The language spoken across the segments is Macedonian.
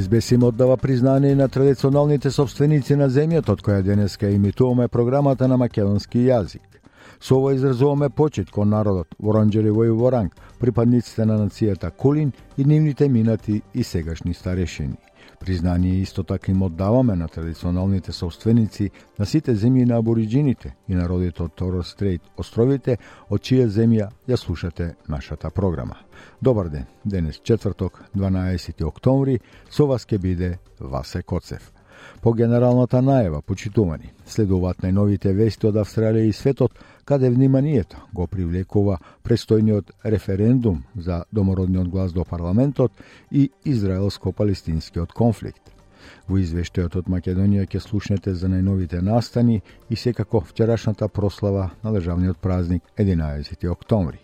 СБС им оддава признание на традиционалните собственици на земјата, од која денеска имитуваме програмата на македонски јазик. Со ова изразуваме почет кон народот Воранџериво и Воранг, припадниците на нацијата Кулин и нивните минати и сегашни старешини. Признание исто така им оддаваме на традиционалните собственици на сите земји на абориджините и народите од Торос Стрейт островите, од чија земја ја слушате нашата програма. Добар ден, денес четврток, 12 октомври, со вас ке биде Васе Коцев. По генералната најава, почитувани, следуваат најновите вести од Австралија и светот, каде вниманието го привлекува престојниот референдум за домородниот глас до парламентот и израелско-палестинскиот конфликт. Во извештајот од Македонија ќе слушнете за најновите настани и секако вчерашната прослава на државниот празник 11 октомври.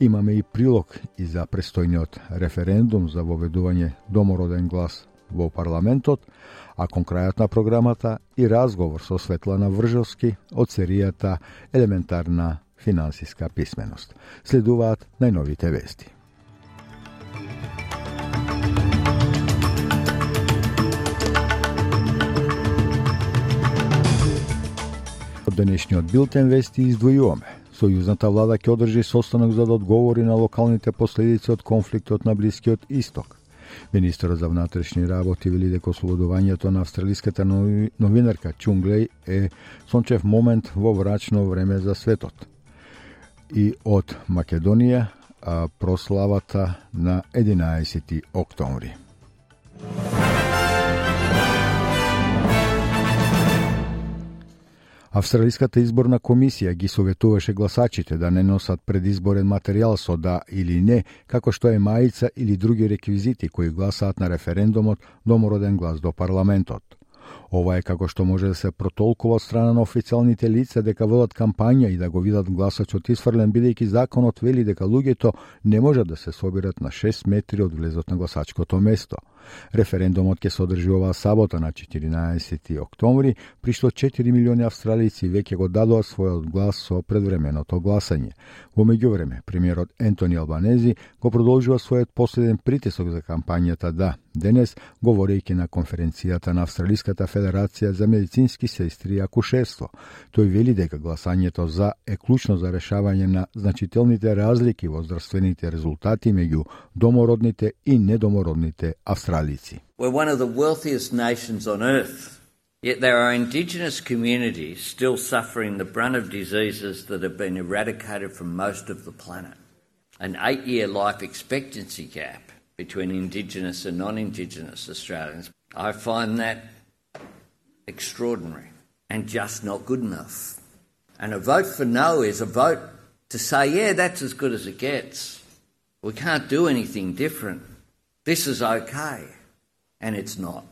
Имаме и прилог и за престојниот референдум за воведување домороден глас во парламентот, а кон крајот на програмата и разговор со Светлана Вржовски од серијата Елементарна финансиска писменост. Следуваат најновите вести. Од денешниот билтен вести издвојуваме. Сојузната влада ќе одржи состанок за да одговори на локалните последици од конфликтот на Блискиот Исток – Министерот за внатрешни работи вели дека ослободувањето на австралиската новинарка Чунглеј е сончев момент во врачно време за светот. И од Македонија прославата на 11 октомври. Австралиската изборна комисија ги советуваше гласачите да не носат предизборен материјал со да или не, како што е мајца или други реквизити кои гласаат на референдумот домороден глас до парламентот. Ова е како што може да се протолкува од страна на официјалните лица дека водат кампања и да го видат гласачот исфрлен, бидејќи законот вели дека луѓето не можат да се собират на 6 метри од влезот на гласачкото место – Референдумот ќе се одржи оваа сабота на 14 октомври, при што 4 милиони австралици веќе го дадоа својот глас со предвременото гласање. Во меѓувреме, премиерот Ентони Албанези го продолжува својот последен притисок за кампањата да денес, говорејќи на конференцијата на Австралиската федерација за медицински сестри и акушерство. Тој вели дека гласањето за е клучно за решавање на значителните разлики во здравствените резултати меѓу домородните и недомородните австралици. We're one of the wealthiest nations on earth. Yet there are indigenous communities still suffering the brunt of diseases that have been eradicated from most of the planet. An eight year life expectancy gap between Indigenous and non Indigenous Australians. I find that extraordinary and just not good enough. And a vote for no is a vote to say, yeah, that's as good as it gets. We can't do anything different. This is okay. And it's not.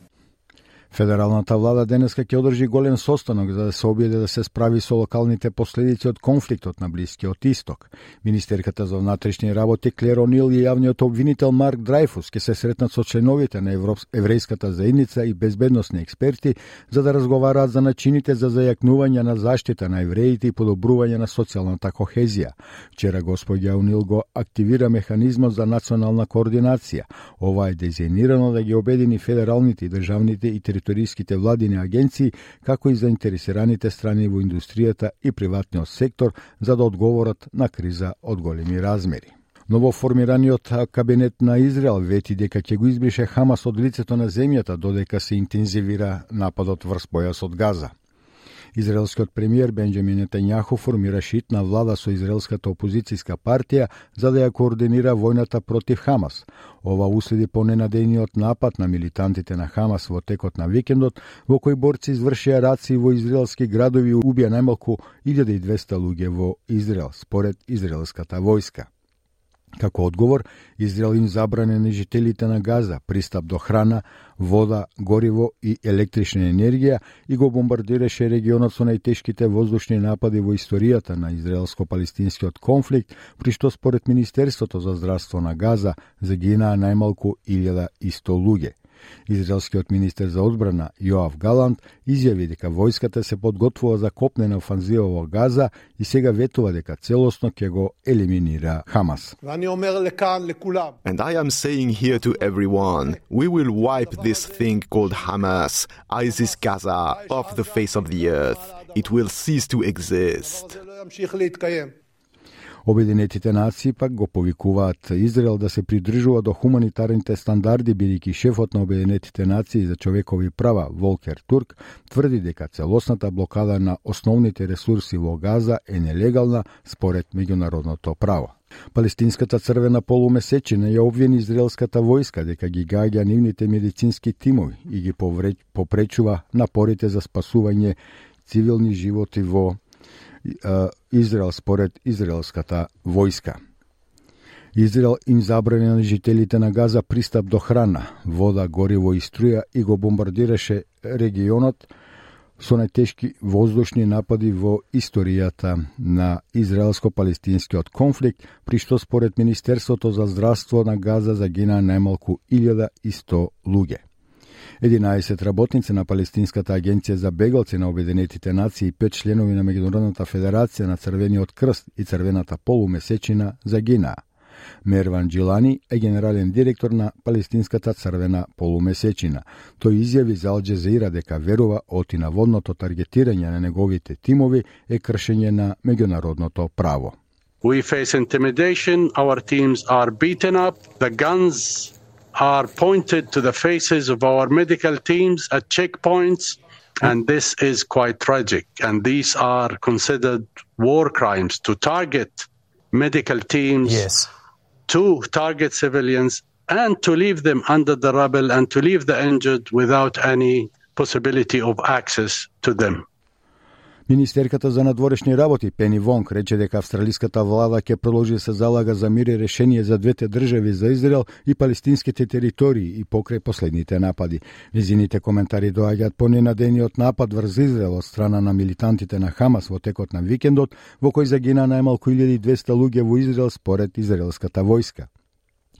Федералната влада денеска ќе одржи голем состанок за да се обиде да се справи со локалните последици од конфликтот на Блискиот Исток. Министерката за внатрешни работи Клер Онил и јавниот обвинител Марк Драйфус ќе се сретнат со членовите на Европс... еврејската заедница и безбедносни експерти за да разговараат за начините за зајакнување на заштита на евреите и подобрување на социјалната кохезија. Вчера господја Онил го активира механизмот за национална координација. Ова е дизајнирано да ги обедини федералните и државните и териториските владини агенции, како и заинтересираните страни во индустријата и приватниот сектор за да одговорат на криза од големи размери. Новоформираниот кабинет на Израел вети дека ќе го избрише Хамас од лицето на земјата додека се интензивира нападот врз појасот Газа. Израелскиот премиер Бенџамин Нетањаху формира шитна влада со израелската опозицијска партија за да ја координира војната против Хамас. Ова уследи по ненадејниот напад на милитантите на Хамас во текот на викендот, во кој борци извршија раци во израелски градови и убија најмалку 1200 луѓе во Израел, според израелската војска. Како одговор, Израел им забране на жителите на Газа пристап до храна, вода, гориво и електрична енергија и го бомбардираше регионот со најтешките воздушни напади во историјата на израелско-палестинскиот конфликт, при што според Министерството за здравство на Газа загинаа најмалку 1100 луѓе. Израелскиот министер за одбрана Јоав Галант изјави дека војската се подготвува за копнена офанзива во Газа и сега ветува дека целосно ќе го елиминира Хамас. And I am saying here to everyone, we will wipe this thing called Hamas, ISIS Gaza, off the face of the earth. It will cease to exist. Обединетите нации пак го повикуваат Израел да се придржува до хуманитарните стандарди, бидејќи шефот на Обединетите нации за човекови права Волкер Турк тврди дека целосната блокада на основните ресурси во Газа е нелегална според меѓународното право. Палестинската црвена полумесечина ја обвини израелската војска дека ги гаѓа нивните медицински тимови и ги попречува напорите за спасување цивилни животи во Израел според израелската војска. Израел им забрани на жителите на Газа пристап до храна, вода, гориво и струја и го бомбардираше регионот со најтешки воздушни напади во историјата на израелско-палестинскиот конфликт, при што според Министерството за здравство на Газа загина најмалку 1100 луѓе. 11 работници на Палестинската агенција за бегалци на Обединетите нации и пет членови на Меѓународната федерација на Црвениот крст и Црвената полумесечина загинаа. Мерван Джилани е генерален директор на Палестинската црвена полумесечина. Тој изјави за Алджезира дека верува оти на водното таргетирање на неговите тимови е кршење на меѓународното право. We face intimidation, our teams are beaten up, the guns are pointed to the faces of our medical teams at checkpoints, and this is quite tragic. And these are considered war crimes to target medical teams, yes. to target civilians, and to leave them under the rubble and to leave the injured without any possibility of access to them. Министерката за надворешни работи Пени Вонг рече дека австралиската влада ќе продолжи да се залага за мир и решение за двете држави за Израел и палестинските територии и покрај последните напади. Визините коментари доаѓаат по ненадениот напад врз Израел од страна на милитантите на Хамас во текот на викендот, во кој загина најмалку 1200 луѓе во Израел според израелската војска.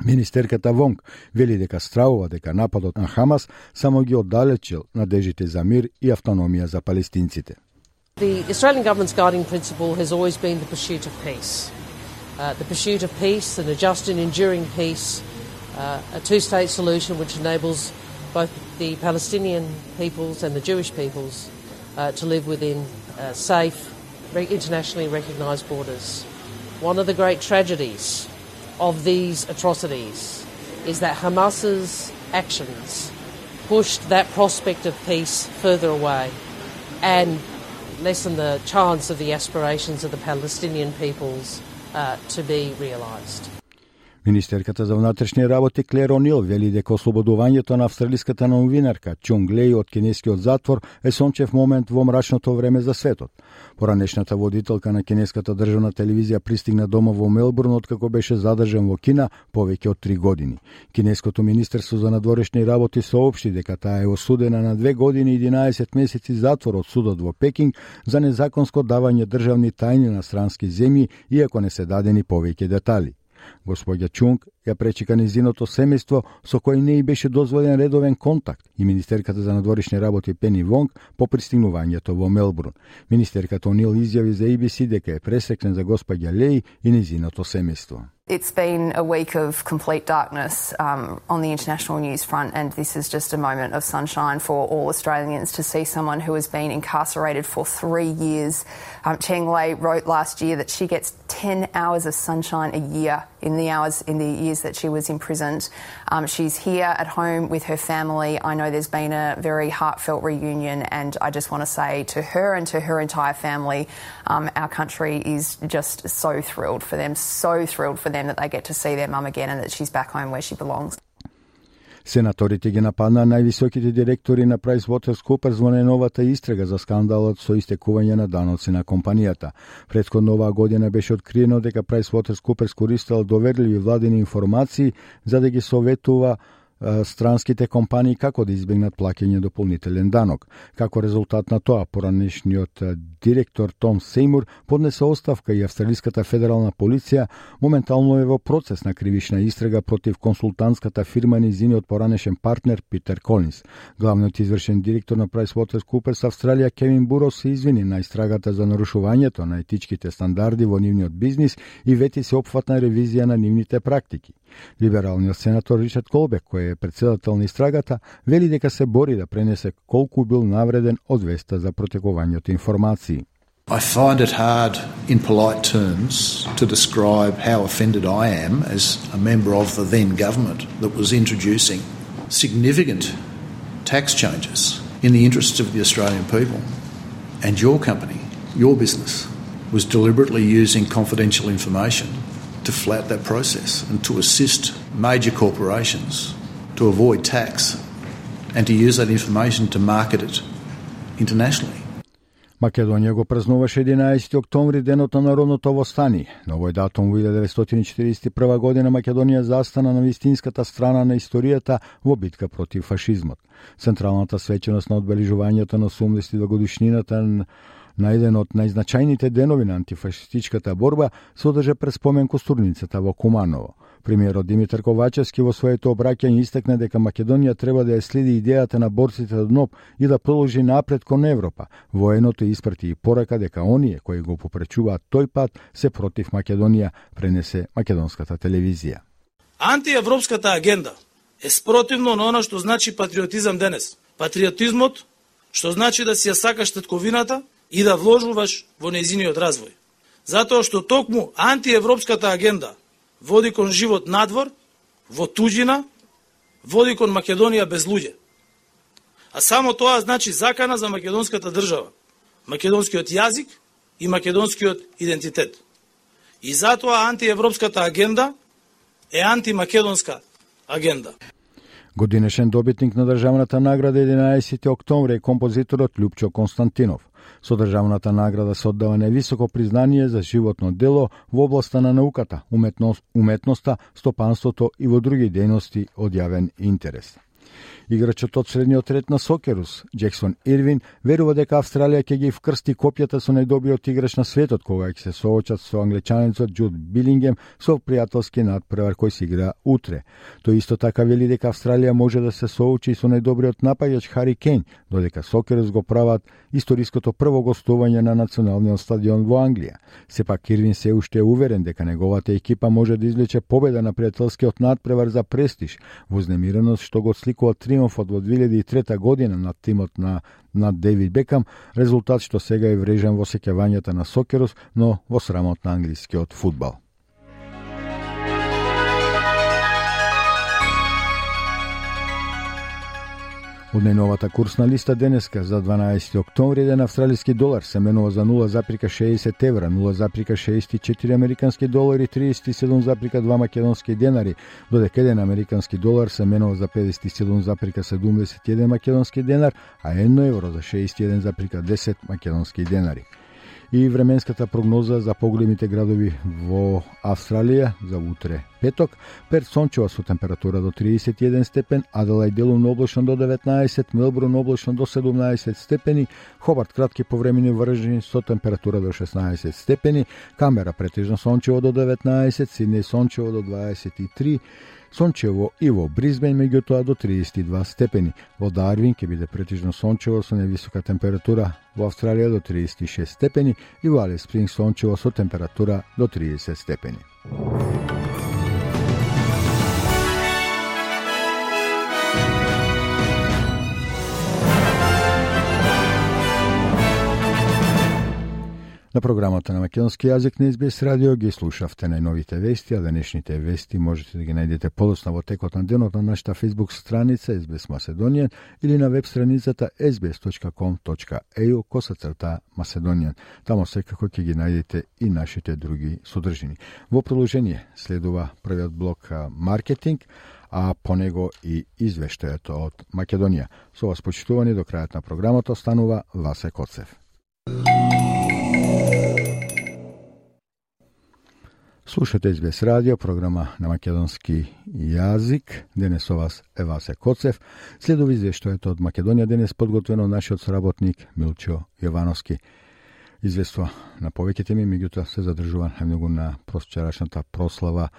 Министерката Вонг вели дека стравува дека нападот на Хамас само ги оддалечил надежите за мир и автономија за палестинците. The Australian Government's guiding principle has always been the pursuit of peace. Uh, the pursuit of peace and a just and enduring peace, uh, a two state solution which enables both the Palestinian peoples and the Jewish peoples uh, to live within uh, safe, internationally recognised borders. One of the great tragedies of these atrocities is that Hamas's actions pushed that prospect of peace further away and lessen the chance of the aspirations of the Palestinian peoples uh, to be realised. Министерката за внатрешни работи Клер Онил вели дека ослободувањето на австралиската новинарка Чунг Леј од кинескиот затвор е сончев момент во мрачното време за светот. Поранешната водителка на кинеската државна телевизија пристигна дома во Мелбурн откако беше задржан во Кина повеќе од три години. Кинеското министерство за надворешни работи соопшти дека таа е осудена на две години и 11 месеци затвор од судот во Пекинг за незаконско давање државни тајни на странски земји, иако не се дадени повеќе детали. Господја Чунг ја пречека низиното семејство со кој не и беше дозволен редовен контакт и Министерката за надворишни работи Пени Вонг по пристигнувањето во Мелбурн. Министерката Онил изјави за ABC дека е пресекнен за господја Леј и низиното семејство. It's been a week of complete darkness um, on the international news front, and this is just a moment of sunshine for all Australians to see someone who has been incarcerated for three years. Um, Cheng Lei wrote last year that she gets 10 hours of sunshine a year in the hours in the years that she was imprisoned. Um, she's here at home with her family. I know there's been a very heartfelt reunion, and I just want to say to her and to her entire family, um, our country is just so thrilled for them, so thrilled for them that they get to see their mum again and that she's back home where she belongs. Сенаторите ги нападна највисоките директори на PricewaterhouseCoopers во најновата истрага за скандалот со истекување на даноци на компанијата. Предходно оваа година беше откриено дека PricewaterhouseCoopers користел доверливи владени информации за да ги советува странските компании како да избегнат плаќање дополнителен данок. Како резултат на тоа, поранешниот директор Том Сеймур поднесе оставка и Австралиската федерална полиција моментално е во процес на кривична истрага против консултантската фирма низиниот поранешен партнер Питер Колинс. Главниот извршен директор на PricewaterhouseCoopers Австралија Кевин Буро се извини на истрагата за нарушувањето на етичките стандарди во нивниот бизнис и вети се опфатна ревизија на нивните практики. Либералниот сенатор Ричард Колбек, кој е председател на истрагата, вели дека се бори да пренесе колку бил навреден од веста за протекувањето информации. I find it hard in polite terms to describe how offended I am as a member of the then government that was introducing significant tax changes in the interests of the Australian people. And your company, your business, was deliberately using confidential information to flout that process and to assist major corporations to avoid tax and to use that information to market it internationally. Македонија го празнуваше 11 октомври денот на народното востание. На овој датум во 1941 година Македонија застана на вистинската страна на историјата во битка против фашизмот. Централната свеченост на одбележувањето на 82 годишнината на еден од најзначајните денови на антифашистичката борба се одржа пред спомен костурницата во Куманово. Премиерот Димитар Ковачевски во своето обраќање истакна дека Македонија треба да ја следи идејата на борците од НОП и да продолжи напред кон Европа. Военото испрати и порака дека оние кои го попречуваат тој пат се против Македонија, пренесе македонската телевизија. Антиевропската агенда е спротивно на она што значи патриотизам денес. Патриотизмот, што значи да си ја сакаш татковината и да вложуваш во нејзиниот развој. Затоа што токму антиевропската агенда води кон живот надвор, во туѓина, води кон Македонија без луѓе. А само тоа значи закана за македонската држава, македонскиот јазик и македонскиот идентитет. И затоа антиевропската агенда е антимакедонска агенда. Годинешен добитник на државната награда 11 октомври е композиторот Лјупчо Константинов. Со државната награда се оддава невисоко признание за животно дело во областа на науката, уметност, уметноста, стопанството и во други дејности од јавен интерес. Играчот од средниот ред на Сокерус, Джексон Ирвин, верува дека Австралија ќе ги вкрсти копјата со најдобриот играч на светот кога ќе се соочат со англичанецот Джуд Билингем со пријателски надпревар кој се игра утре. Тој исто така вели дека Австралија може да се соочи со најдобриот напаѓач Хари Кейн, додека Сокерус го прават историското прво гостување на националниот стадион во Англија. Сепак Ирвин се уште е уверен дека неговата екипа може да извлече победа на пријателскиот надпревар за престиж, вознемиреност што го сликува триумфот во 2003 година над тимот на над Дейвид Бекам, резултат што сега е врежен во сеќавањата на Сокерус, но во срамот на англискиот фудбал. Од најновата курсна листа денеска за 12 октомври еден австралиски долар се менува за 0,60 евра, 0,64 американски долари, 37,2 македонски денари, додека еден американски долар се менува за 57,71 македонски денар, а 1 евро за 61,10 македонски денари и временската прогноза за поголемите градови во Австралија за утре петок. Перт сончева со температура до 31 степен, Аделајд делумно облачно до 19, Мелбурн облачно до 17 степени, Хобарт кратки повремени вржени со температура до 16 степени, Камера претежно сончево до 19, Сиднеј сончево до 23, сончево и во Бризбен, меѓутоа до 32 степени. Во Дарвин ќе биде претежно сончево со невисока температура во Австралија до 36 степени и во Алис Спринг сончево со температура до 30 степени. На програмата на македонски јазик на СБС радио ги слушавте најновите вести, а денешните вести можете да ги најдете подоцна во текот на денот на нашата Facebook страница SBS Macedonian или на веб страницата sbs.com.eu косацрта Macedonian. Тамо секако ќе ги најдете и нашите други содржини. Во продолжение следува првиот блок маркетинг, а по него и извештајот од Македонија. Со вас почитувани до крајот на програмата останува Васе Коцев. Слушате СБС радио, програма на македонски јазик. Денес со вас е Васе Коцев. Следови извештајето од Македонија денес подготвено нашиот сработник Милчо Јовановски. Извества на повеќе теми, меѓутоа се задржува најмногу на просчерашната прослава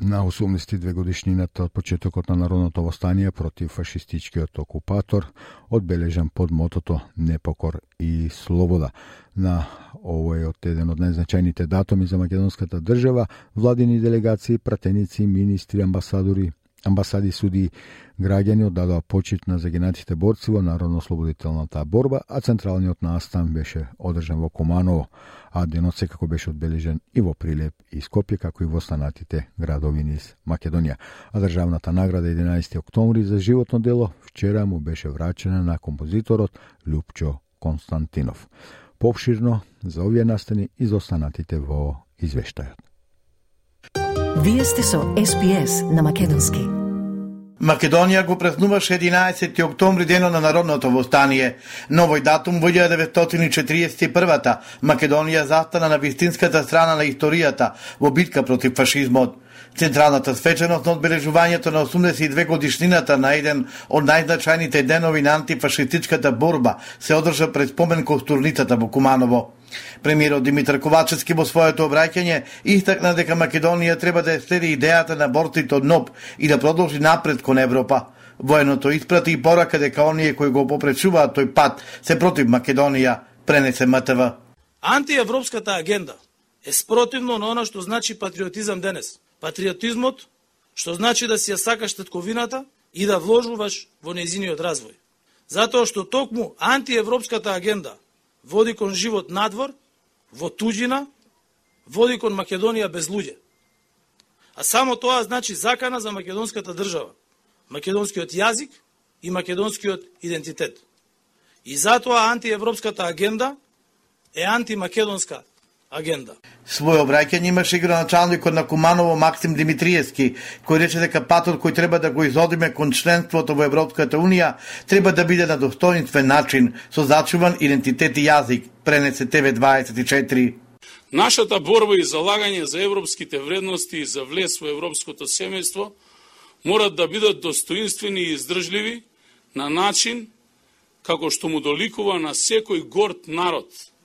на 82 годишнината од почетокот на народното востание против фашистичкиот окупатор, одбележан под мотото Непокор и Слобода. На овој од еден од најзначајните датуми за македонската држава, владини делегации, пратеници, министри, амбасадори, амбасади, суди, граѓани оддадоа почит на загинатите борци во народно-слободителната борба, а централниот настан беше одржан во Куманово а денот секако беше одбележен и во Прилеп и Скопје, како и во останатите градови низ Македонија. А државната награда 11 октомври за животно дело вчера му беше врачена на композиторот Лјупчо Константинов. Повширно за овие настани и за останатите во извештајот. Вие сте со СПС на Македонски. Македонија го празнуваше 11 октомври денот на Народното востание. Новој датум во 1941-та Македонија застана на вистинската страна на историјата во битка против фашизмот. Централната свеченост на одбележувањето на 82 годишнината на еден од најзначајните денови на антифашистичката борба се одржа пред спомен костурницата во Куманово. Премиерот Димитар Ковачевски во своето обраќање истакна дека Македонија треба да следи идејата на борците од НОП и да продолжи напред кон Европа. Военото испрати и порака дека оние кои го попречуваат тој пат се против Македонија, пренесе МТВ. Антиевропската агенда е спротивно на она што значи патриотизам денес. Патриотизмот, што значи да си ја сакаш татковината и да вложуваш во незиниот развој. Затоа што токму антиевропската агенда води кон живот надвор, во туѓина, води кон Македонија без луѓе. А само тоа значи закана за македонската држава, македонскиот јазик и македонскиот идентитет. И затоа антиевропската агенда е антимакедонска агенда. Свој обраќање имаше градоначалникот на Куманово Максим Димитриевски, кој рече дека патот кој треба да го изодиме кон членството во Европската Унија треба да биде на достоинствен начин со зачуван идентитет и јазик, пренесе ТВ24. Нашата борба и залагање за европските вредности и за влез во европското семејство морат да бидат достоинствени и издржливи на начин како што му доликува на секој горд народ –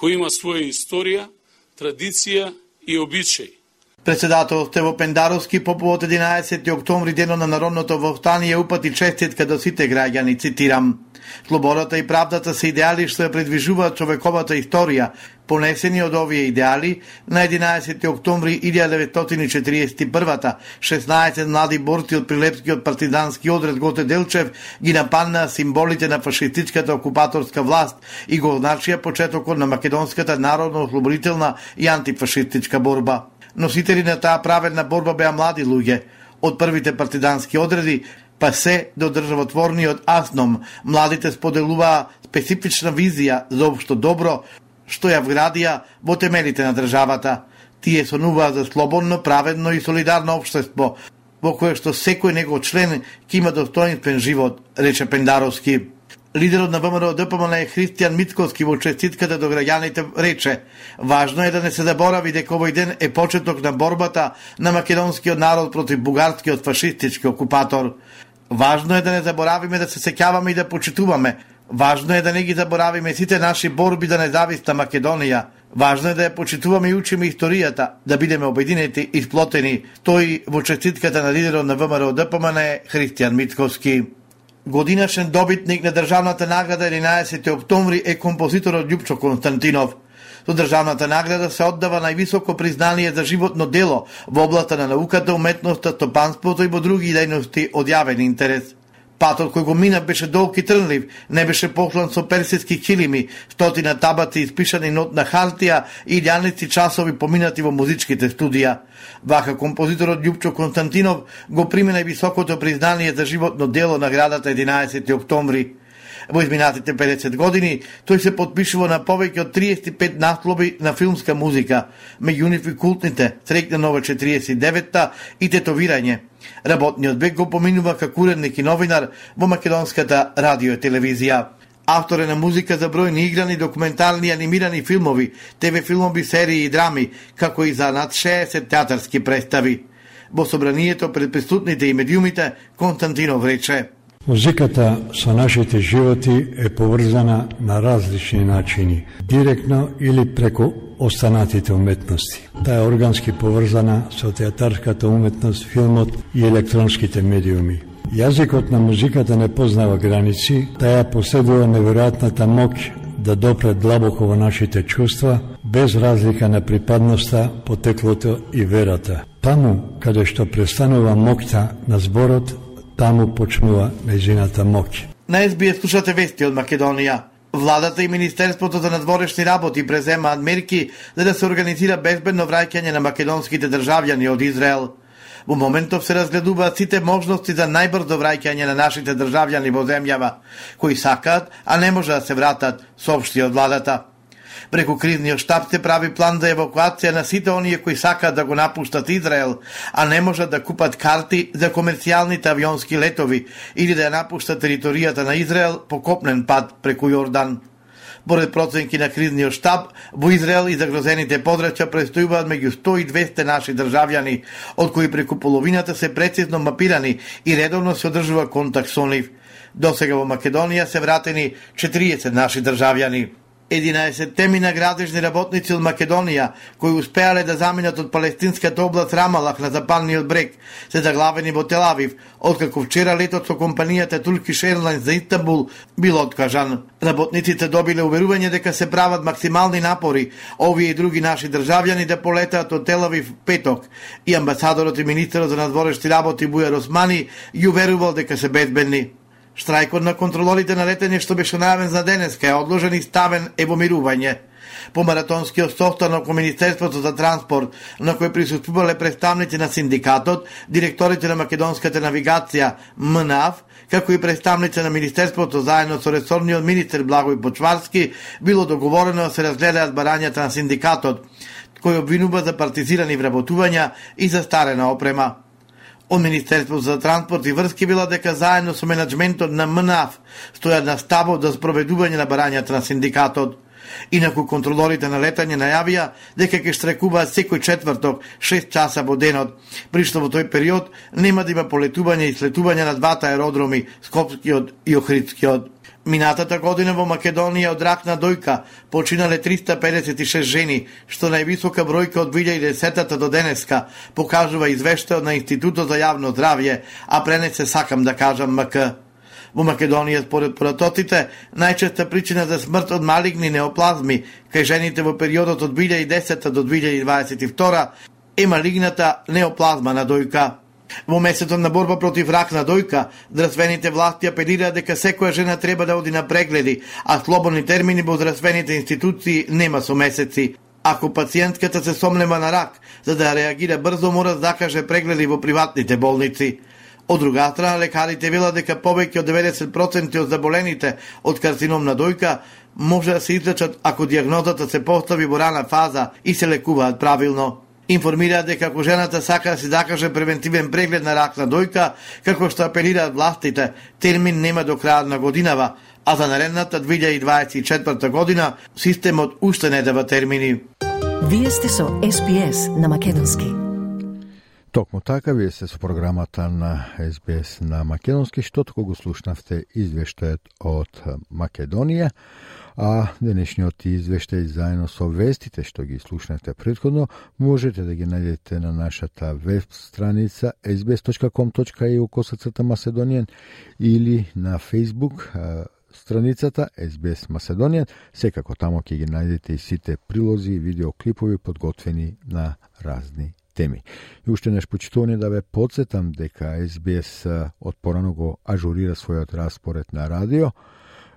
кој има своја историја, традиција и обичај. Председател во Пендаровски по повод 11 октомври денот на Народното вовстание упати честитка до сите граѓани, цитирам. Слободата и правдата се идеали што ја предвижуваат човековата историја, понесени од овие идеали на 11 октомври 1941 16 млади борци од Прилепскиот партизански одред Готе Делчев ги нападнаа символите на фашистичката окупаторска власт и го означија почетокот на македонската народно-ослободителна и антифашистичка борба. Носители на таа праведна борба беа млади луѓе од првите партизански одреди па се до државотворниот АСНОМ, младите споделуваа специфична визија за општо добро, што ја вградија во темелите на државата. Тие сонуваа за слободно, праведно и солидарно општество, во кое што секој негов член ќе има достоинствен живот, рече Пендаровски. Лидерот на ВМРО ДПМН е Христијан Митковски во честитката до граѓаните рече Важно е да не се заборави дека овој ден е почеток на борбата на македонскиот народ против бугарскиот фашистички окупатор. Важно е да не заборавиме да се сеќаваме и да почитуваме. Важно е да не ги заборавиме сите наши борби да за независна Македонија. Важно е да ја почитуваме и учиме историјата, да бидеме обединети и сплотени. Тој во честитката на лидерот на ВМРО ДПМН е Христијан Митковски. Годинашен добитник на државната награда 11 октомври е композиторот Љупчо Константинов – Со државната награда се оддава највисоко признание за животно дело во облата на науката, уметноста, стопанството и во други дејности од јавен интерес. Патот кој го мина беше долг и трнлив, не беше поклан со персиски килими, стотина табати испишани нот на хартија и лјаници часови поминати во музичките студија. Вака композиторот Љупчо Константинов го примена и високото признание за животно дело на градата 11 октомври. Во изминатите 50 години тој се подпишува на повеќе од 35 наслови на филмска музика, меѓу нив и култните Срекна нова 49-та и Тетовирање. Работниот бег го поминува како уредник и новинар во македонската радио и телевизија. Автор е на музика за бројни играни, документални анимирани филмови, ТВ филмови, серии и драми, како и за над 60 театарски представи. Во собранието пред присутните и медиумите Константинов рече Музиката со нашите животи е поврзана на различни начини, директно или преку останатите уметности. Таа е органски поврзана со театарската уметност, филмот и електронските медиуми. Јазикот на музиката не познава граници, таа поседува неверојатната моќ да допре длабоко во нашите чувства, без разлика на припадноста, потеклото и верата. Таму, каде што престанува моќта на зборот, таму почнува нејзината моќ. На СБС слушате вести од Македонија. Владата и Министерството за надворешни работи преземаат мерки за да се организира безбедно враќање на македонските државјани од Израел. Во моментов се разгледуваат сите можности за најбрзо враќање на нашите државјани во земјава, кои сакаат, а не можат да се вратат, соопшти од владата. Преку кризниот штаб се прави план за евакуација на сите оние кои сакаат да го напуштат Израел, а не можат да купат карти за комерцијалните авионски летови или да ја напуштат територијата на Израел по копнен пат преку Јордан. Поред проценки на кризниот штаб, во Израел и загрозените подрачја престојуваат меѓу 100 и 200 наши државјани, од кои преку половината се прецизно мапирани и редовно се одржува контакт со нив. До сега во Македонија се вратени 40 наши државјани. 11 теми на градежни работници од Македонија, кои успеале да заминат од палестинската област Рамалах на западниот брег, се заглавени во Телавив, откако вчера летот со компанијата Turkish Airlines за Истанбул бил откажан. Работниците добиле уверување дека се прават максимални напори овие и други наши државјани да полетаат од Телавив петок и амбасадорот и министерот за надворешни работи Бујар Османи ја уверувал дека се безбедни. Штрајкот на контролорите на летење што беше најавен за денеска е одложен и ставен е во мирување. По маратонскиот состанок во Министерството за транспорт, на кој присуствувале представници на синдикатот, директорите на Македонската навигација МНАВ, како и представници на Министерството заедно со ресорниот министер Благој Почварски, било договорено да се разгледаат барањата на синдикатот, кој обвинува за партизирани вработувања и за старена опрема. Од Министерството за транспорт и врски била дека заедно со менеджментот на МНАФ стојат на ставот за спроведување на барањата на синдикатот. Инаку контролорите на летање најавија дека ќе штрекуваат секој четврток 6 часа во денот, при што во тој период нема да има полетување и слетување на двата аеродроми, Скопскиот и Охридскиот. Минатата година во Македонија од рак на дојка починале 356 жени, што највисока бројка од 2010 до денеска, покажува извештај на Институтот за јавно здравје, а пренесе сакам да кажам МК. Во Македонија, според прототите најчеста причина за смрт од малигни неоплазми кај жените во периодот од 2010 до 2022 е малигната неоплазма на дојка. Во месецот на борба против рак на дојка, здравствените власти апелираат дека секоја жена треба да оди на прегледи, а слободни термини во здравствените институции нема со месеци. Ако пациентката се сомнева на рак, за да реагира брзо мора да закаже прегледи во приватните болници. Од друга страна, лекарите велат дека повеќе од 90% од заболените од карцином на дојка може да се излечат ако диагнозата се постави во рана фаза и се лекуваат правилно информираат дека ако жената сака да се закаже превентивен преглед на рак на дојка, како што апелираат властите, термин нема до крајот на годинава, а за наредната 2024 година системот уште не дава термини. Вие сте со СПС на Македонски. Токму така, вие сте со програмата на СБС на Македонски, што току го слушнавте извештајот од Македонија а денешниот извештај заедно со вестите што ги слушнете предходно можете да ги најдете на нашата веб страница sbs.com.eu косацата Macedonian или на Facebook страницата SBS Macedonian. Секако тамо ќе ги најдете и сите прилози и видеоклипови подготвени на разни теми. И уште неш почитувани да ве подсетам дека SBS од порано го ажурира својот распоред на радио.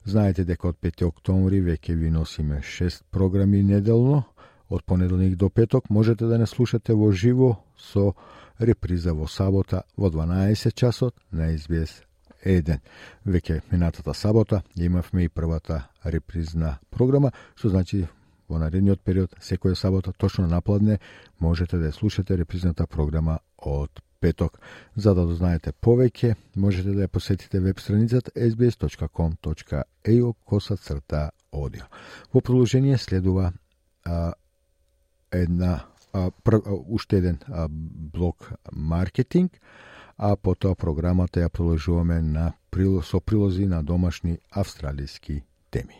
Знаете дека од 5 октомври веќе ви носиме 6 програми неделно, од понеделник до петок можете да не слушате во живо со реприза во сабота во 12 часот на СБС 1. Веќе минатата сабота имавме и првата репризна програма, што значи во наредниот период, секоја сабота, точно напладне, можете да ја слушате репризната програма од петок. За да дознаете повеќе, можете да ја посетите веб страницата sbs.com.au коса црта аудио. Во продолжение следува а, една а, пр, а, уште еден а, блок маркетинг, а потоа програмата ја продолжуваме на со прилози на домашни австралиски теми.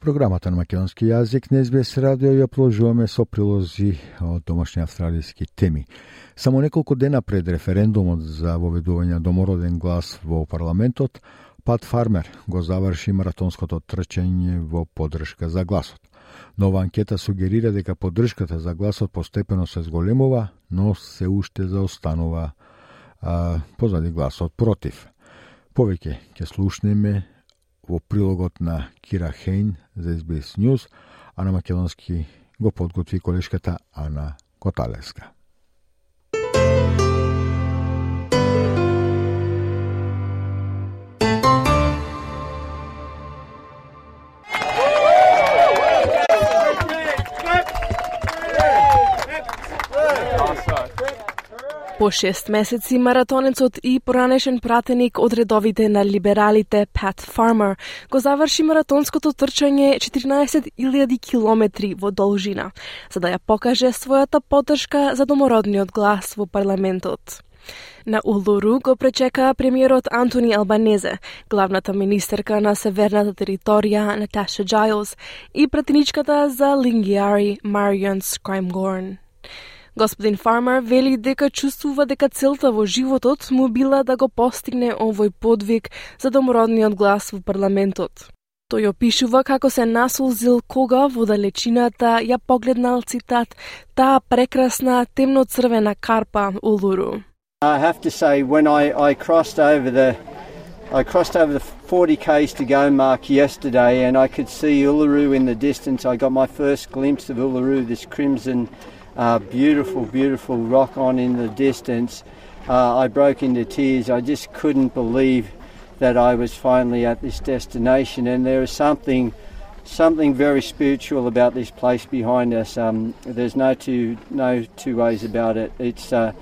Програмата на македонски јазик на СБС радио ја продолжуваме со прилози од домашни австралијски теми. Само неколку дена пред референдумот за воведување домороден глас во парламентот, Пат Фармер го заврши маратонското трчање во поддршка за гласот. Нова анкета сугерира дека поддршката за гласот постепено се зголемува, но се уште заостанува а, позади гласот против. Повеќе ќе слушнеме во прилогот на Кира Хейн за SBS News, а на македонски го подготви колешката Ана Коталеска. По шест месеци маратонецот и поранешен пратеник од редовите на либералите Пат Фармер го заврши маратонското трчање 14.000 километри во должина, за да ја покаже својата поддршка за домородниот глас во парламентот. На Улуру го пречека премиерот Антони Албанезе, главната министерка на северната територија Наташа Джайлс и пратеничката за Лингиари Марион Скраймгорн. Господин Фармер вели дека чувствува дека целта во животот му била да го постигне овој подвиг за домородниот глас во парламентот. Тој опишува како се насолзил кога во далечината ја погледнал цитат таа прекрасна темно-црвена карпа Улуру. I have to say when I, I crossed over the I crossed over the 40 k's to go mark yesterday and I could see Uluru in the distance. I got my first glimpse of Uluru, this crimson uh, beautiful, beautiful rock on in the distance. Uh, I broke into tears. I just couldn't believe that I was finally at this destination, and there is something, something very spiritual about this place behind us. Um, there's no two, no two ways about it. It's, uh,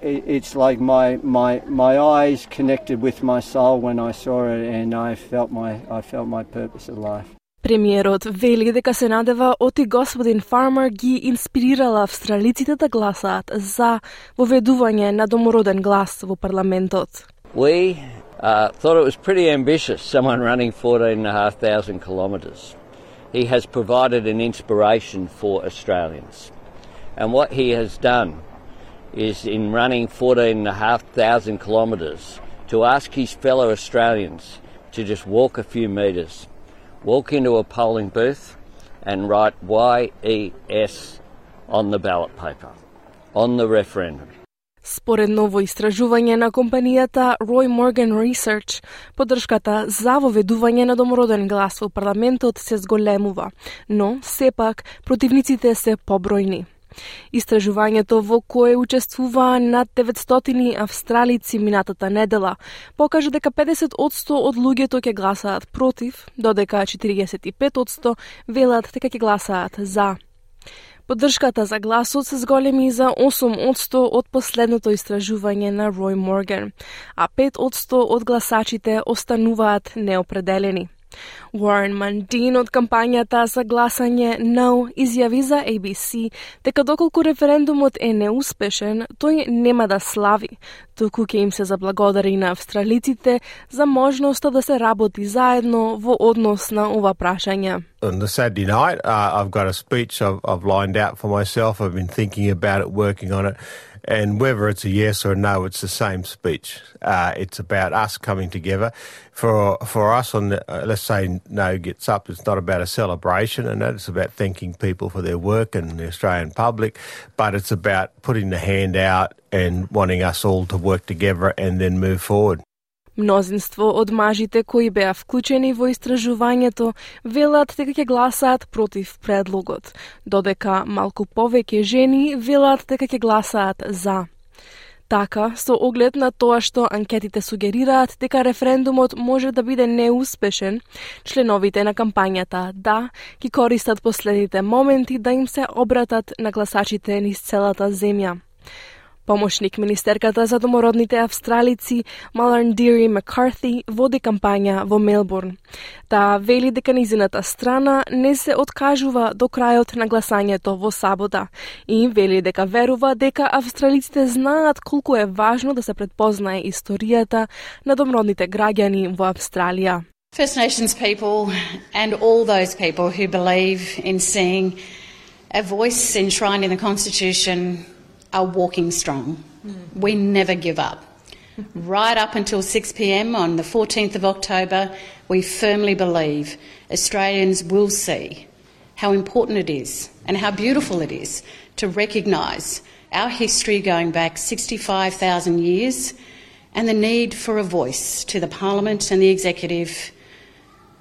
it, it's like my, my, my eyes connected with my soul when I saw it, and I felt my, I felt my purpose of life. Премиерот вели дека се надева оти господин Фармер ги инспирирала австралиците да гласаат за воведување на домороден глас во парламентот. We uh, thought it was pretty ambitious, someone running 14,500 kilometres. He has provided an inspiration for Australians. And what he has done is in running 14,500 kilometres to ask his fellow Australians to just walk a few metres walk into a polling booth and write YES on the ballot paper, on the referendum. Според ново истражување на компанијата Roy Morgan Research, поддршката за воведување на домороден глас во парламентот се зголемува, но сепак противниците се побројни. Истражувањето во кое учествуваа над 900 австралици минатата недела покажа дека 50% од луѓето ќе гласаат против, додека 45% велат дека ќе гласаат за. Поддршката за гласот се зголеми за 8% од последното истражување на Рој Морган, а 5% од гласачите остануваат неопределени. Уорен Мандин од кампањата за гласање No изјави за ABC дека доколку референдумот е неуспешен, тој нема да слави, туку ќе им се заблагодари на австралиците за можноста да се работи заедно во однос на ова прашање. On the Saturday night, uh, I've got a speech I've, I've lined out for myself. I've been thinking about it, working on it, And whether it's a yes or a no, it's the same speech. Uh, it's about us coming together. For for us, on the, uh, let's say no gets up, it's not about a celebration, and it's about thanking people for their work and the Australian public, but it's about putting the hand out and wanting us all to work together and then move forward. Мнозинство од мажите кои беа вклучени во истражувањето велат дека ќе гласаат против предлогот, додека малку повеќе жени велат дека ќе гласаат за. Така, со оглед на тоа што анкетите сугерираат дека референдумот може да биде неуспешен, членовите на кампањата Да ги користат последните моменти да им се обратат на гласачите низ целата земја. Помошник министерката за домородните австралици Маларн Дири Маккарти води кампања во Мелбурн. Таа вели дека низината страна не се откажува до крајот на гласањето во сабота и вели дека верува дека австралиците знаат колку е важно да се предпознае историјата на домородните граѓани во Австралија. First Nations people and all those people who believe in seeing a voice enshrined in the Constitution are walking strong. Mm. We never give up. right up until 6 pm on the 14th of October, we firmly believe Australians will see how important it is and how beautiful it is to recognise our history going back 65,000 years and the need for a voice to the Parliament and the Executive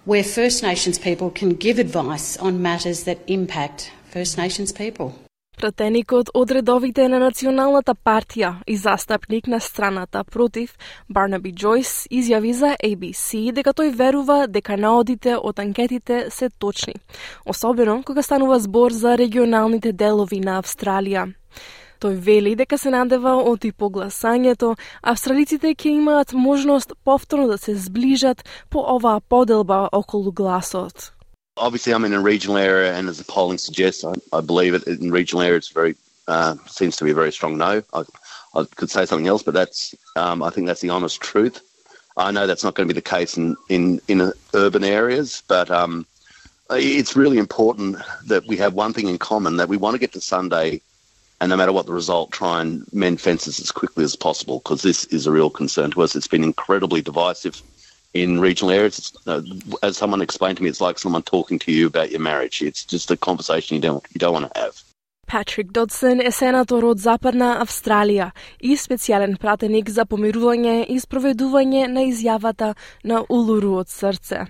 where First Nations people can give advice on matters that impact First Nations people. Пратеникот од редовите на Националната партија и застапник на страната против, Барнаби Джойс, изјави за ABC дека тој верува дека наодите од анкетите се точни, особено кога станува збор за регионалните делови на Австралија. Тој вели дека се надева од и погласањето, австралиците ќе имаат можност повторно да се зближат по оваа поделба околу гласот. Obviously I'm in a regional area, and as the polling suggests, I, I believe it in regional area. It's very uh, seems to be a very strong no. I, I could say something else, but that's um, I think that's the honest truth. I know that's not going to be the case in in in uh, urban areas, but um, it's really important that we have one thing in common that we want to get to Sunday, and no matter what the result, try and mend fences as quickly as possible because this is a real concern to us. It's been incredibly divisive in regional areas. Uh, as someone explained to me, it's like someone talking to you about your marriage. It's just a conversation you don't you don't want to have. Патрик Додсен е сенатор од Западна Австралија и специјален пратеник за помирување и спроведување на изјавата на Улуру од срце.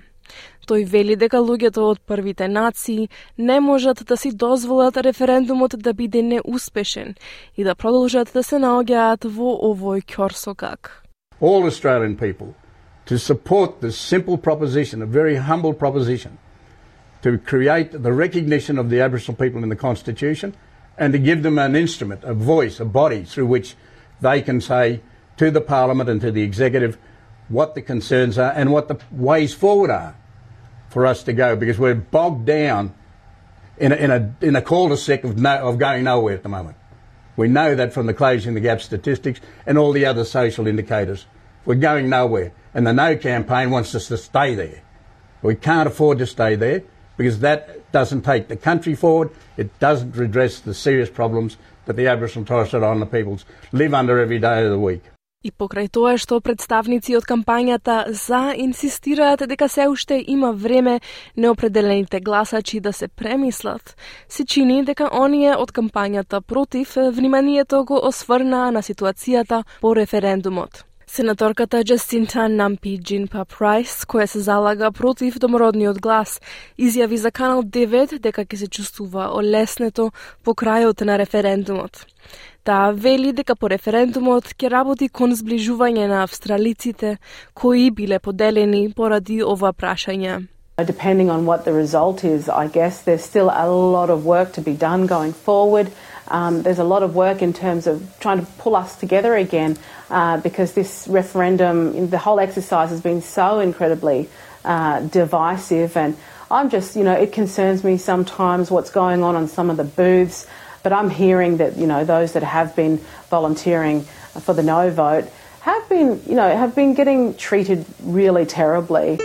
Тој вели дека луѓето од првите нации не можат да си дозволат референдумот да биде неуспешен и да продолжат да се наоѓаат во овој ќорсокак. All Australian people to support this simple proposition, a very humble proposition, to create the recognition of the Aboriginal people in the Constitution and to give them an instrument, a voice, a body through which they can say to the Parliament and to the Executive what the concerns are and what the ways forward are for us to go because we're bogged down in a, in a, in a cul-de-sac of, no, of going nowhere at the moment. We know that from the closing the gap statistics and all the other social indicators. We're going nowhere. And the No campaign wants us to stay there. We can't afford to stay there because that doesn't take the country forward. It doesn't redress the serious problems that the Aboriginal and Torres Strait Islander peoples live under every day of the week. И покрај тоа што представници од кампањата за инсистираат дека се уште има време неопределените гласачи да се премислат, се чини дека оние од кампањата против вниманието го осврнаа на ситуацијата по референдумот. Сенаторката Джастинта Нампи Джинпа Прайс, која се залага против домородниот глас, изјави за Канал 9 дека ќе се чувствува олеснето по крајот на референдумот. Таа вели дека по референдумот ќе работи кон зближување на австралиците кои биле поделени поради ова прашање. Uh, depending on what the result is, I guess there's still a lot of work to be done going forward. Um, there's a lot of work in terms of trying to pull us together again uh, because this referendum, the whole exercise has been so incredibly uh, divisive. And I'm just, you know, it concerns me sometimes what's going on on some of the booths. But I'm hearing that, you know, those that have been volunteering for the no vote have been, you know, have been getting treated really terribly.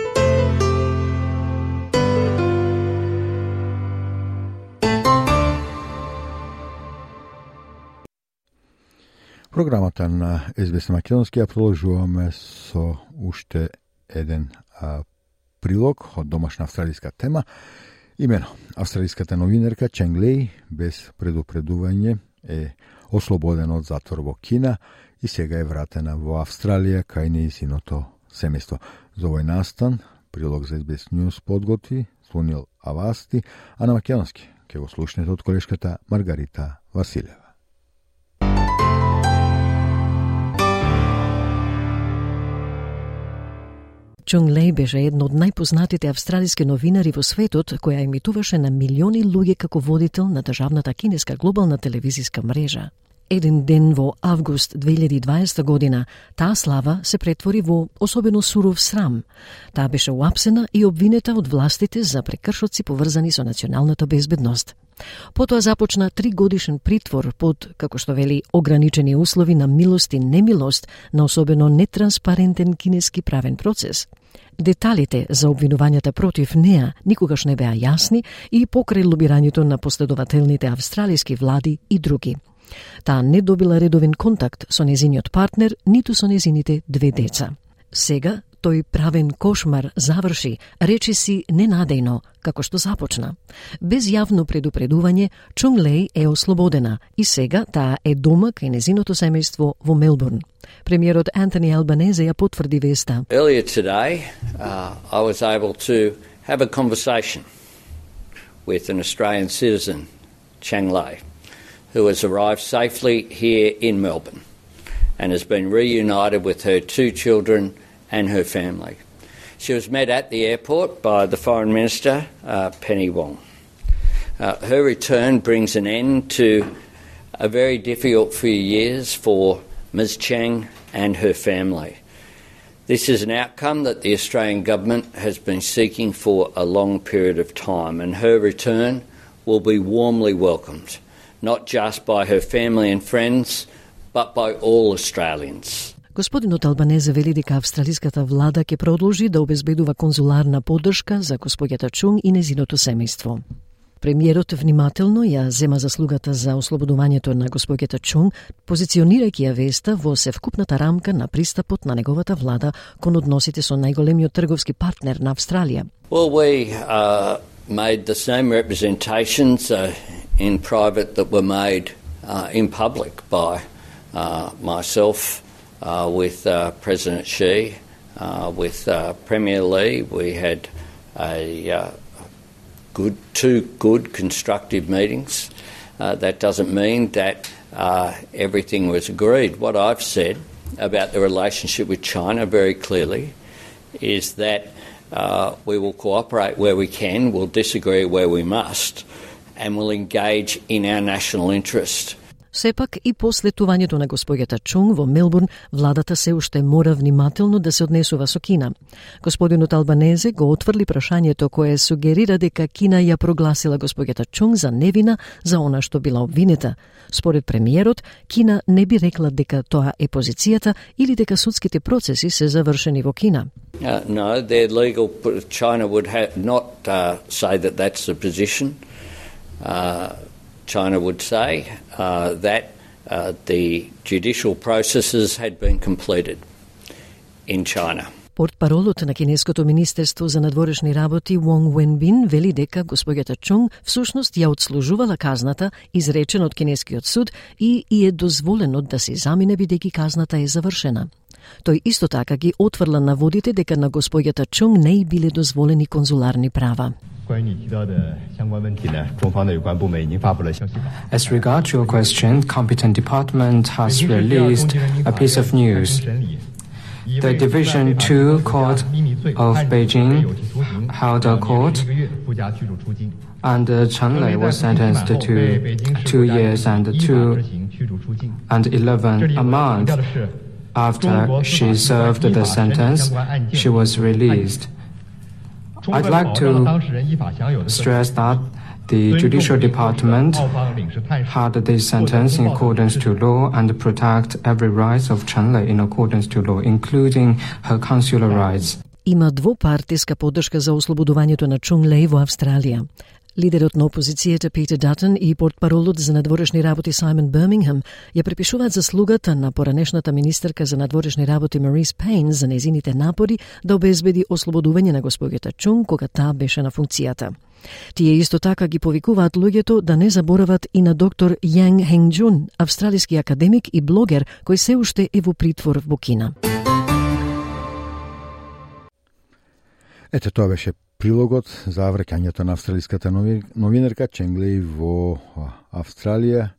Програмата на СБС Македонски ја продолжуваме со уште еден а, прилог од домашна австралиска тема. Имено, австралиската новинерка Ченг Лей без предупредување е ослободена од затвор во Кина и сега е вратена во Австралија кај нејзиното семејство. За овој настан, прилог за SBS News подготви Сунил Авасти, а на македонски ќе го слушнете од колешката Маргарита Василева. Чунг Лей беше едно од најпознатите австралиски новинари во светот, која емитуваше на милиони луѓе како водител на државната кинеска глобална телевизиска мрежа. Еден ден во август 2020 година, таа слава се претвори во особено суров срам. Таа беше уапсена и обвинета од властите за прекршоци поврзани со националната безбедност. Потоа започна три годишен притвор под, како што вели, ограничени услови на милост и немилост на особено нетранспарентен кинески правен процес. Деталите за обвинувањата против неа никогаш не беа јасни и покрај лобирањето на последователните австралиски влади и други. Таа не добила редовен контакт со незиниот партнер, ниту со незините две деца. Сега тој правен кошмар заврши, речи си ненадејно, како што започна. Без јавно предупредување, Чунг Лей е ослободена и сега таа е дома кај незиното семејство во Мелбурн. Премиерот Антони Албанезе ја потврди веста. Earlier today, uh, I was able to have a conversation with an Australian citizen, Chang Lei. who has arrived safely here in Melbourne and has been reunited with her two children and her family. She was met at the airport by the Foreign Minister, uh, Penny Wong. Uh, her return brings an end to a very difficult few years for Ms Cheng and her family. This is an outcome that the Australian Government has been seeking for a long period of time, and her return will be warmly welcomed not just by her family and friends, but by all Australians. Господинот Албанезе вели дека австралиската влада ќе продолжи да обезбедува конзуларна поддршка за господјата Чунг и незиното семејство. Премиерот внимателно ја зема заслугата за ослободувањето на господјата Чунг, позиционирајќи ја веста во севкупната рамка на пристапот на неговата влада кон односите со најголемиот трговски партнер на Австралија. Well, we uh, made the same representations uh, in private that were made uh, in public by uh, myself with uh, President Xi, uh, with uh, Premier Lee. We had a good, two good constructive meetings. that doesn't mean that everything was agreed. What I've said about the relationship with China very clearly is that uh, we will cooperate where we can, we'll disagree where we must, and we'll engage in our national interest. Сепак и после тувањето на господјата Чунг во Мелбурн, владата се уште мора внимателно да се однесува со Кина. Господинот Албанезе го отврли прашањето кое сугерира дека Кина ја прогласила господјата Чунг за невина за она што била обвинета. Според премиерот, Кина не би рекла дека тоа е позицијата или дека судските процеси се завршени во Кина. Uh, no, their legal China would not uh, say that that's the position. Uh, China would say uh, that uh, the judicial processes had been completed in China. Портпаролот на Кинеското Министерство за надворешни работи Вонг Уенбин вели дека господјата Чунг всушност ја отслужувала казната изречен од Кинескиот суд и и е дозволено да се замине бидејќи казната е завршена. Тој исто така ги отврла наводите дека на господјата Чунг не и биле дозволени конзуларни права. As regards your question, competent department has released a piece of news. The Division 2 Court of Beijing held a court and uh, Chen Lei was sentenced to two years and two and 11 a month. After she served the sentence, she was released. I'd like to stress that the Judicial Department had this sentence in accordance to law and protect every right of Chen Lei in accordance to law, including her consular rights. Има двопартиска поддршка за ослободувањето на Чунг Лей во Австралија. Лидерот на опозицијата Питер Датон и портпаролот за надворешни работи Саймон Бирмингем ја препишуваат заслугата на поранешната министерка за надворешни работи Марис Пейн за незините напори да обезбеди ослободување на господјата Чун кога таа беше на функцијата. Тие исто така ги повикуваат луѓето да не заборават и на доктор Јанг Хенджун, австралиски академик и блогер кој се уште е во притвор во Кина. Ете, тоа беше прилогот за враќањето на австралиската новинарка Ченглей во Австралија.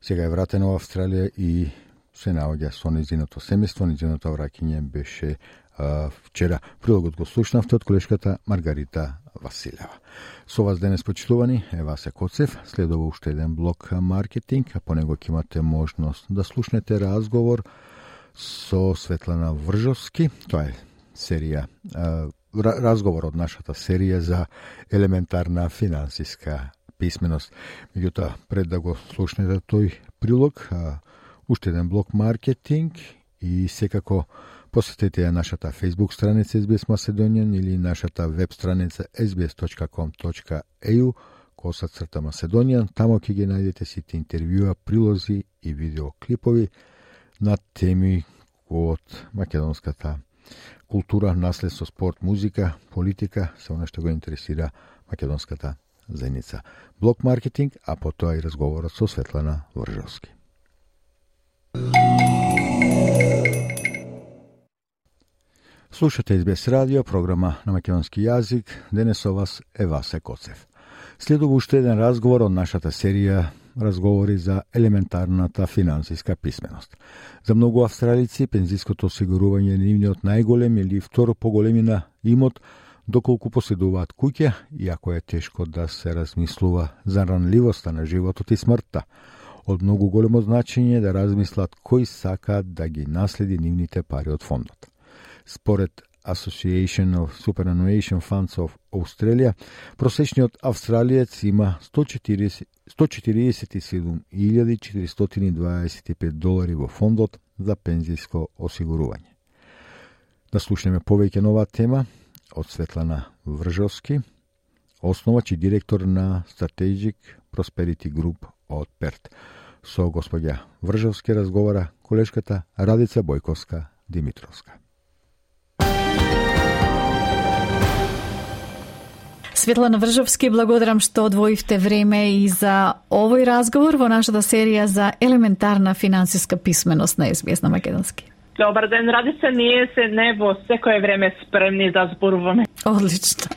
Сега е вратена во Австралија и се наоѓа со незиното семејство. Незиното враќање беше а, вчера. Прилогот го слушнавте од колешката Маргарита Василева. Со вас денес почитувани е Васе Коцев. Следува уште еден блок маркетинг, а по него ќе имате можност да слушнете разговор со Светлана Вржовски. Тоа е серија разговор од нашата серија за елементарна финансиска писменост. Меѓутоа, пред да го слушнете тој прилог, уште еден блок маркетинг и секако посетете ја нашата Facebook страница SBS Macedonian или нашата веб страница sbs.com.eu коса црта Macedonian. Тамо ќе ги најдете сите интервјуа, прилози и видеоклипови на теми од македонската култура, наследство, спорт, музика, политика, се она што го интересира македонската заедница. Блок маркетинг, а потоа и разговорот со Светлана Вржовски. Слушате СБС радио, програма на македонски јазик. Денес со вас е Васе Коцев. Следува уште еден разговор од нашата серија разговори за елементарната финансиска писменост. За многу австралици пензиското осигурување е нивниот најголем или второ поголемина имот доколку поседуваат куќа, иако е тешко да се размислува за ранливоста на животот и смртта. Од многу големо значење да размислат кој сака да ги наследи нивните пари од фондот. Според Association of Superannuation Funds of Australia, просечниот австралиец има 140, 147.425 долари во фондот за пензијско осигурување. Да слушнеме повеќе нова тема од Светлана Вржовски, основач и директор на Strategic Prosperity Group од Перт. Со господја Вржовски разговара колешката Радица Бојковска Димитровска. Светлана Вржовски, благодарам што одвоивте време и за овој разговор во нашата серија за елементарна финансиска писменост на СБС на Македонски. Добар ден, ради се ние се не во секое време спремни да зборуваме. Одлично.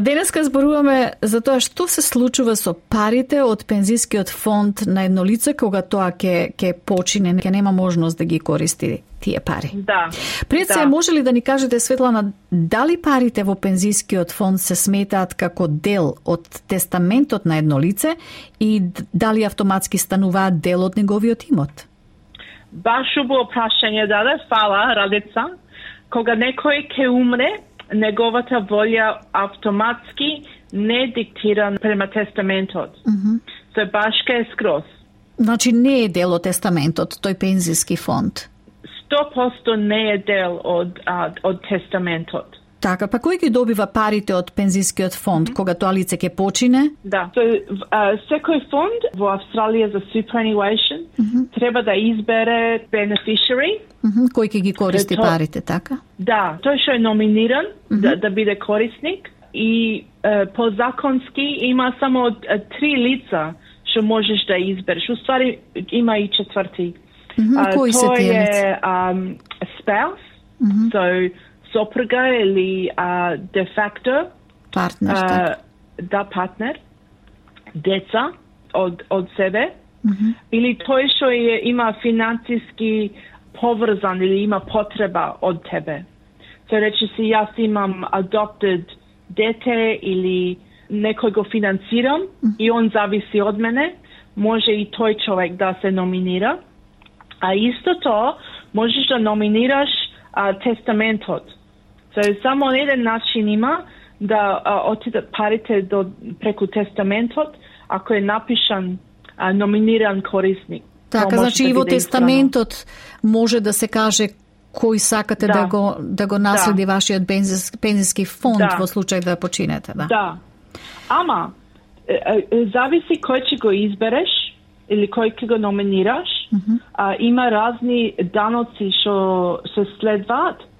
Денеска зборуваме за тоа што се случува со парите од пензискиот фонд на едно лице кога тоа ќе ќе почине, ќе нема можност да ги користи тие пари. Да. Пред се, да. може ли да ни кажете, Светлана, дали парите во пензискиот фонд се сметаат како дел од тестаментот на едно лице и дали автоматски стануваат дел од неговиот имот? Баш убаво прашање даде, фала, Радица. Кога некој ќе умре, неговата волја автоматски не диктира према тестаментот. Mm -hmm. Се баш е скроз. Значи не е дел од тестаментот, тој пензиски фонд. 100% не е дел од, а, од тестаментот. Така, па кој ги добива парите од пензискиот фонд mm -hmm. кога тоа лице ќе почине? Да, so, uh, секој фонд во Австралија за superannuation mm -hmm. треба да избере beneficiary. Mm -hmm. Кој ќе ги користи то... парите, така? Да, тој што е номиниран mm -hmm. да, да биде корисник и uh, по законски има само uh, три лица што можеш да избереш. Уствари има и четврти. Mm -hmm. uh, Кои се тие лица? Тој е um, spouse, mm -hmm. so сопруга или а, де факто партнер, а, да партнер, деца од од себе mm -hmm. или тој што е има финансиски поврзан или има потреба од тебе. Се рече си јас имам adopted дете или некој го финансирам mm -hmm. и он зависи од мене, може и тој човек да се номинира. А исто тоа можеш да номинираш а, тестаментот. So, само еден начин има да отидат парите до преку тестаментот ако е напишан а, номиниран корисник. Така, значи да и во тестаментот може да се каже кој сакате да, да го да го наследи да. вашиот пензиски фонд да. во случај да починете, да. Да. Ама, зависи кој ќе го избереш или кој ќе го номинираш. Mm -hmm. а, има разни даноци што се следваат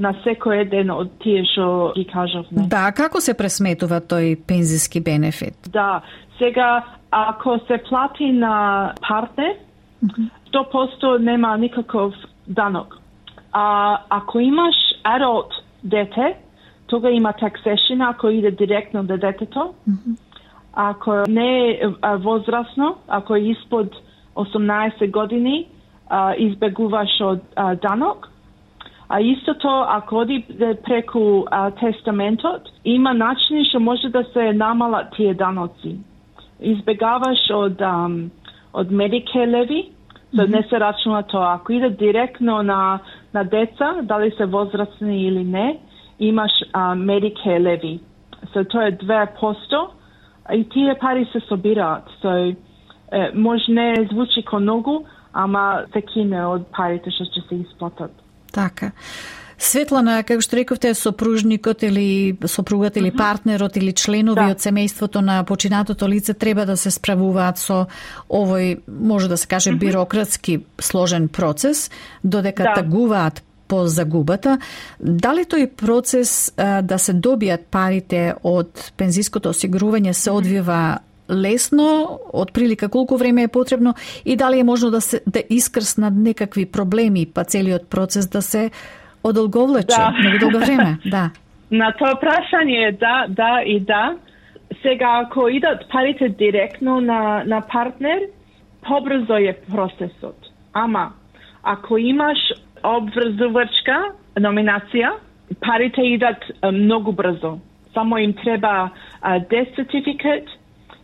на секој еден од тие што ги кажавме. Да, како се пресметува тој пензиски бенефит? Да, сега ако се плати на -hmm. 100% нема никаков данок. А ако имаш adult дете, тога има taxation ако иде директно до детето. Ако не е возрасно, ако е испод 18 години, избегуваш од данок. А истото, ако оди преку а, тестаментот, има начини што може да се намалат тие даноци. Избегаваш од, ам, од медике леви, So не се рачнува тоа. Ако иде директно на, на деца, дали се возрастни или не, имаш а, Medicare levy. So тоа е 2%, и тие пари се собираат. So, е, може не звучи ко многу, ама се кине од парите што ќе се исплатат. Така. Светлана, како што рековте, сопружникот или сопругат или партнерот или членови да. од семејството на починатото лице треба да се справуваат со овој, може да се каже, бирократски сложен процес, додека да. тагуваат по загубата. Дали тој процес а, да се добијат парите од пензиското осигурување се одвива лесно, од прилика колку време е потребно и дали е можно да се да искрснат некакви проблеми па целиот процес да се одолговлече да. многу долго време, да. На тоа прашање да, да и да. Сега, ако идат парите директно на, на партнер, побрзо е процесот. Ама, ако имаш обврзувачка номинација, парите идат многу брзо. Само им треба death certificate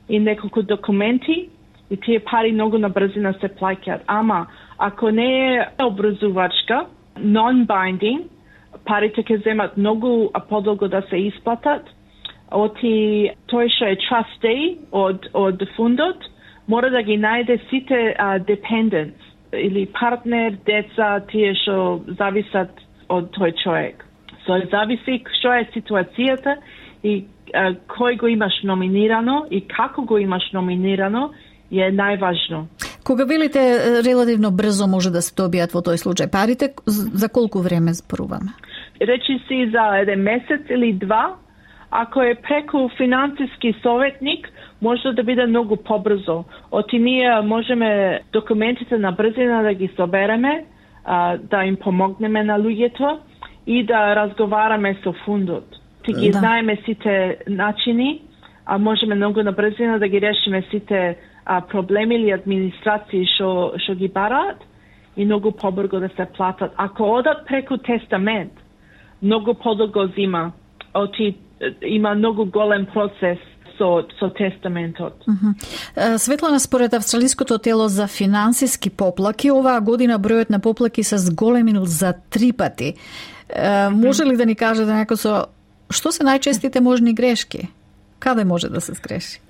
и неколку документи и тие пари многу на брзина се плаќаат. Ама, ако не е образувачка, non-binding, парите ќе земат многу подолго да се исплатат, оти тој што е trustee од, од фундот, мора да ги најде сите а, dependents, или партнер, деца, тие што зависат од тој човек. So, зависи што е ситуацијата и uh, кој го имаш номинирано и како го имаш номинирано е најважно. Кога велите релативно брзо може да се добијат во тој случај парите, за колку време зборуваме? Речи си за еден месец или два, ако е преку финансиски советник, може да биде многу побрзо. Оти ние можеме документите на брзина да ги собереме, да им помогнеме на луѓето и да разговараме со фундот. Ти ги да. знаеме сите начини, а можеме многу на брзина да ги решиме сите а, проблеми или администрации што што ги бараат и многу побрзо да се платат. Ако одат преку тестамент, многу подолго зима. Оти има многу голем процес со, со тестаментот. Mm -hmm. Светлана, според Австралиското тело за финансиски поплаки, оваа година бројот на поплаки се зголемил за три пати. Може ли да ни кажете некој со што се најчестите можни грешки? Каде може да се сгреши?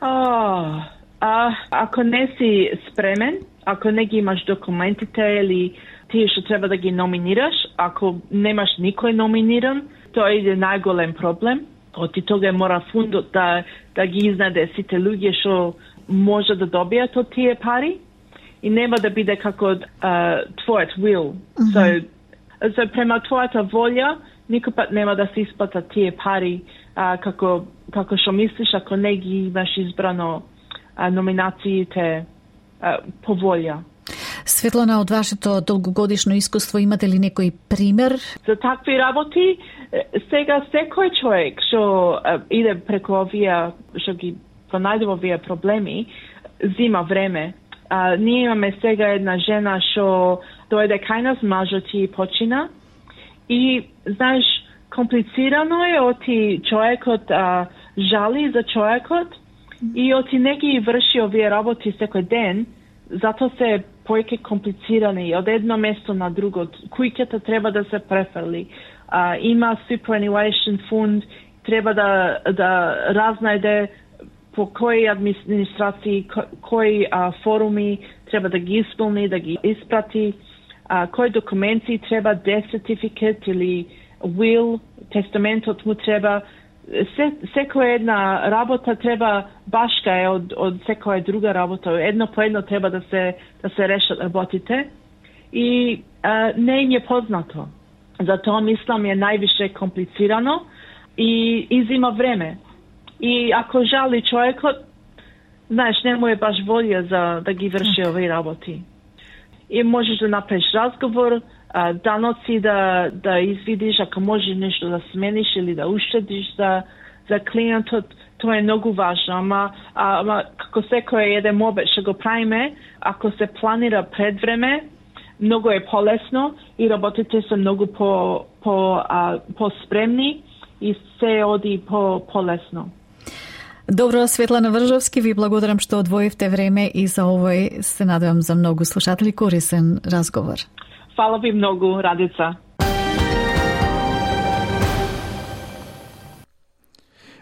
Oh, а, ако не си спремен, ако не ги имаш документите или тие што треба да ги номинираш, ако немаш никој номиниран, тоа е најголем проблем. Оти тога мора фундот да, да ги изнаде сите луѓе што може да добијат од тие пари и нема да биде како uh, твојот will. Mm -hmm. So, so према твојата волја, никој пат нема да се исплатат тие пари uh, како, како што мислиш ако не ги имаш избрано номинациите по волја. Светлана, од вашето долгогодишно искуство имате ли некој пример? За такви работи, сега секој човек што иде преку овие, што ги пронајдува овие проблеми, зима време. А, ние имаме сега една жена што дојде кај нас, мажот и почина. И, знаеш, комплицирано е оти човекот а, жали за човекот, И оти не ги врши овие работи секој ден, затоа се поеќе комплицирани од едно место на друго. Куќата треба да се префрли. А, има superannuation фонд, треба да, да разнајде по кои администрации, кои а, форуми треба да ги исполни, да ги испрати, а, кои документи треба, death certificate или will, тестаментот му треба, се, секоја една работа треба башка е од, од секоја друга работа. Едно по едно треба да се, да се решат работите и а, не им е познато. Затоа мислам е највише комплицирано и изима време. И ако жали човекот, знаеш, не му е баш волја за да ги врши овие работи. И можеш да направиш разговор, даноци да, да извидиш, ако може нешто да смениш или да уштедиш за, за клиентот, тоа е многу важно, ама, ама како секој еден мобет што го правиме, ако се планира пред време, многу е полесно и работите се многу по, по, а, по спремни и се оди по, полесно. Добро, Светлана Вржовски, ви благодарам што одвоивте време и за овој се надевам за многу слушатели корисен разговор. Фала ви многу, Радица.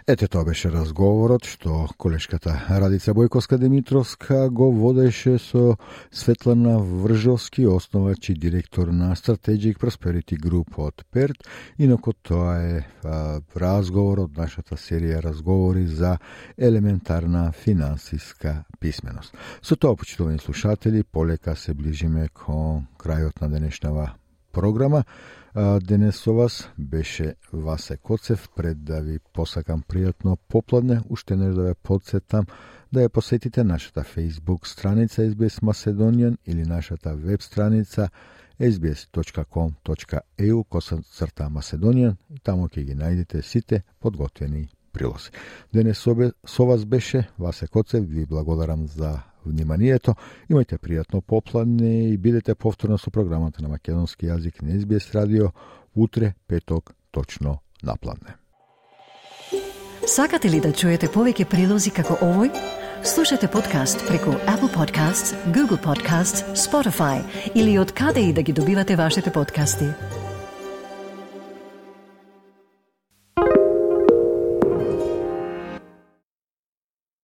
Ете тоа беше разговорот што колешката Радица Бојковска Димитровска го водеше со Светлана Вржовски, основач и директор на Strategic Prosperity Group од Перт. Инако тоа е а, разговор од нашата серија разговори за елементарна финансиска писменост. Со тоа, почитувани слушатели, полека се ближиме кон крајот на денешнава програма. Денес со вас беше Васе Коцев, пред да ви посакам пријатно попладне, уште не да ве подсетам да ја посетите нашата Facebook страница SBS Macedonian или нашата веб страница sbs.com.eu косацрта Macedonian таму ќе ги најдете сите подготвени прилози. Денес со вас беше Васе Коцев, ви благодарам за вниманието. Имајте пријатно попладне и бидете повторно со програмата на македонски јазик на SBS радио утре петок точно на пладне. Сакате ли да чуете повеќе прилози како овој? Слушате подкаст преку Apple Podcasts, Google Podcasts, Spotify или од каде и да ги добивате вашите подкасти.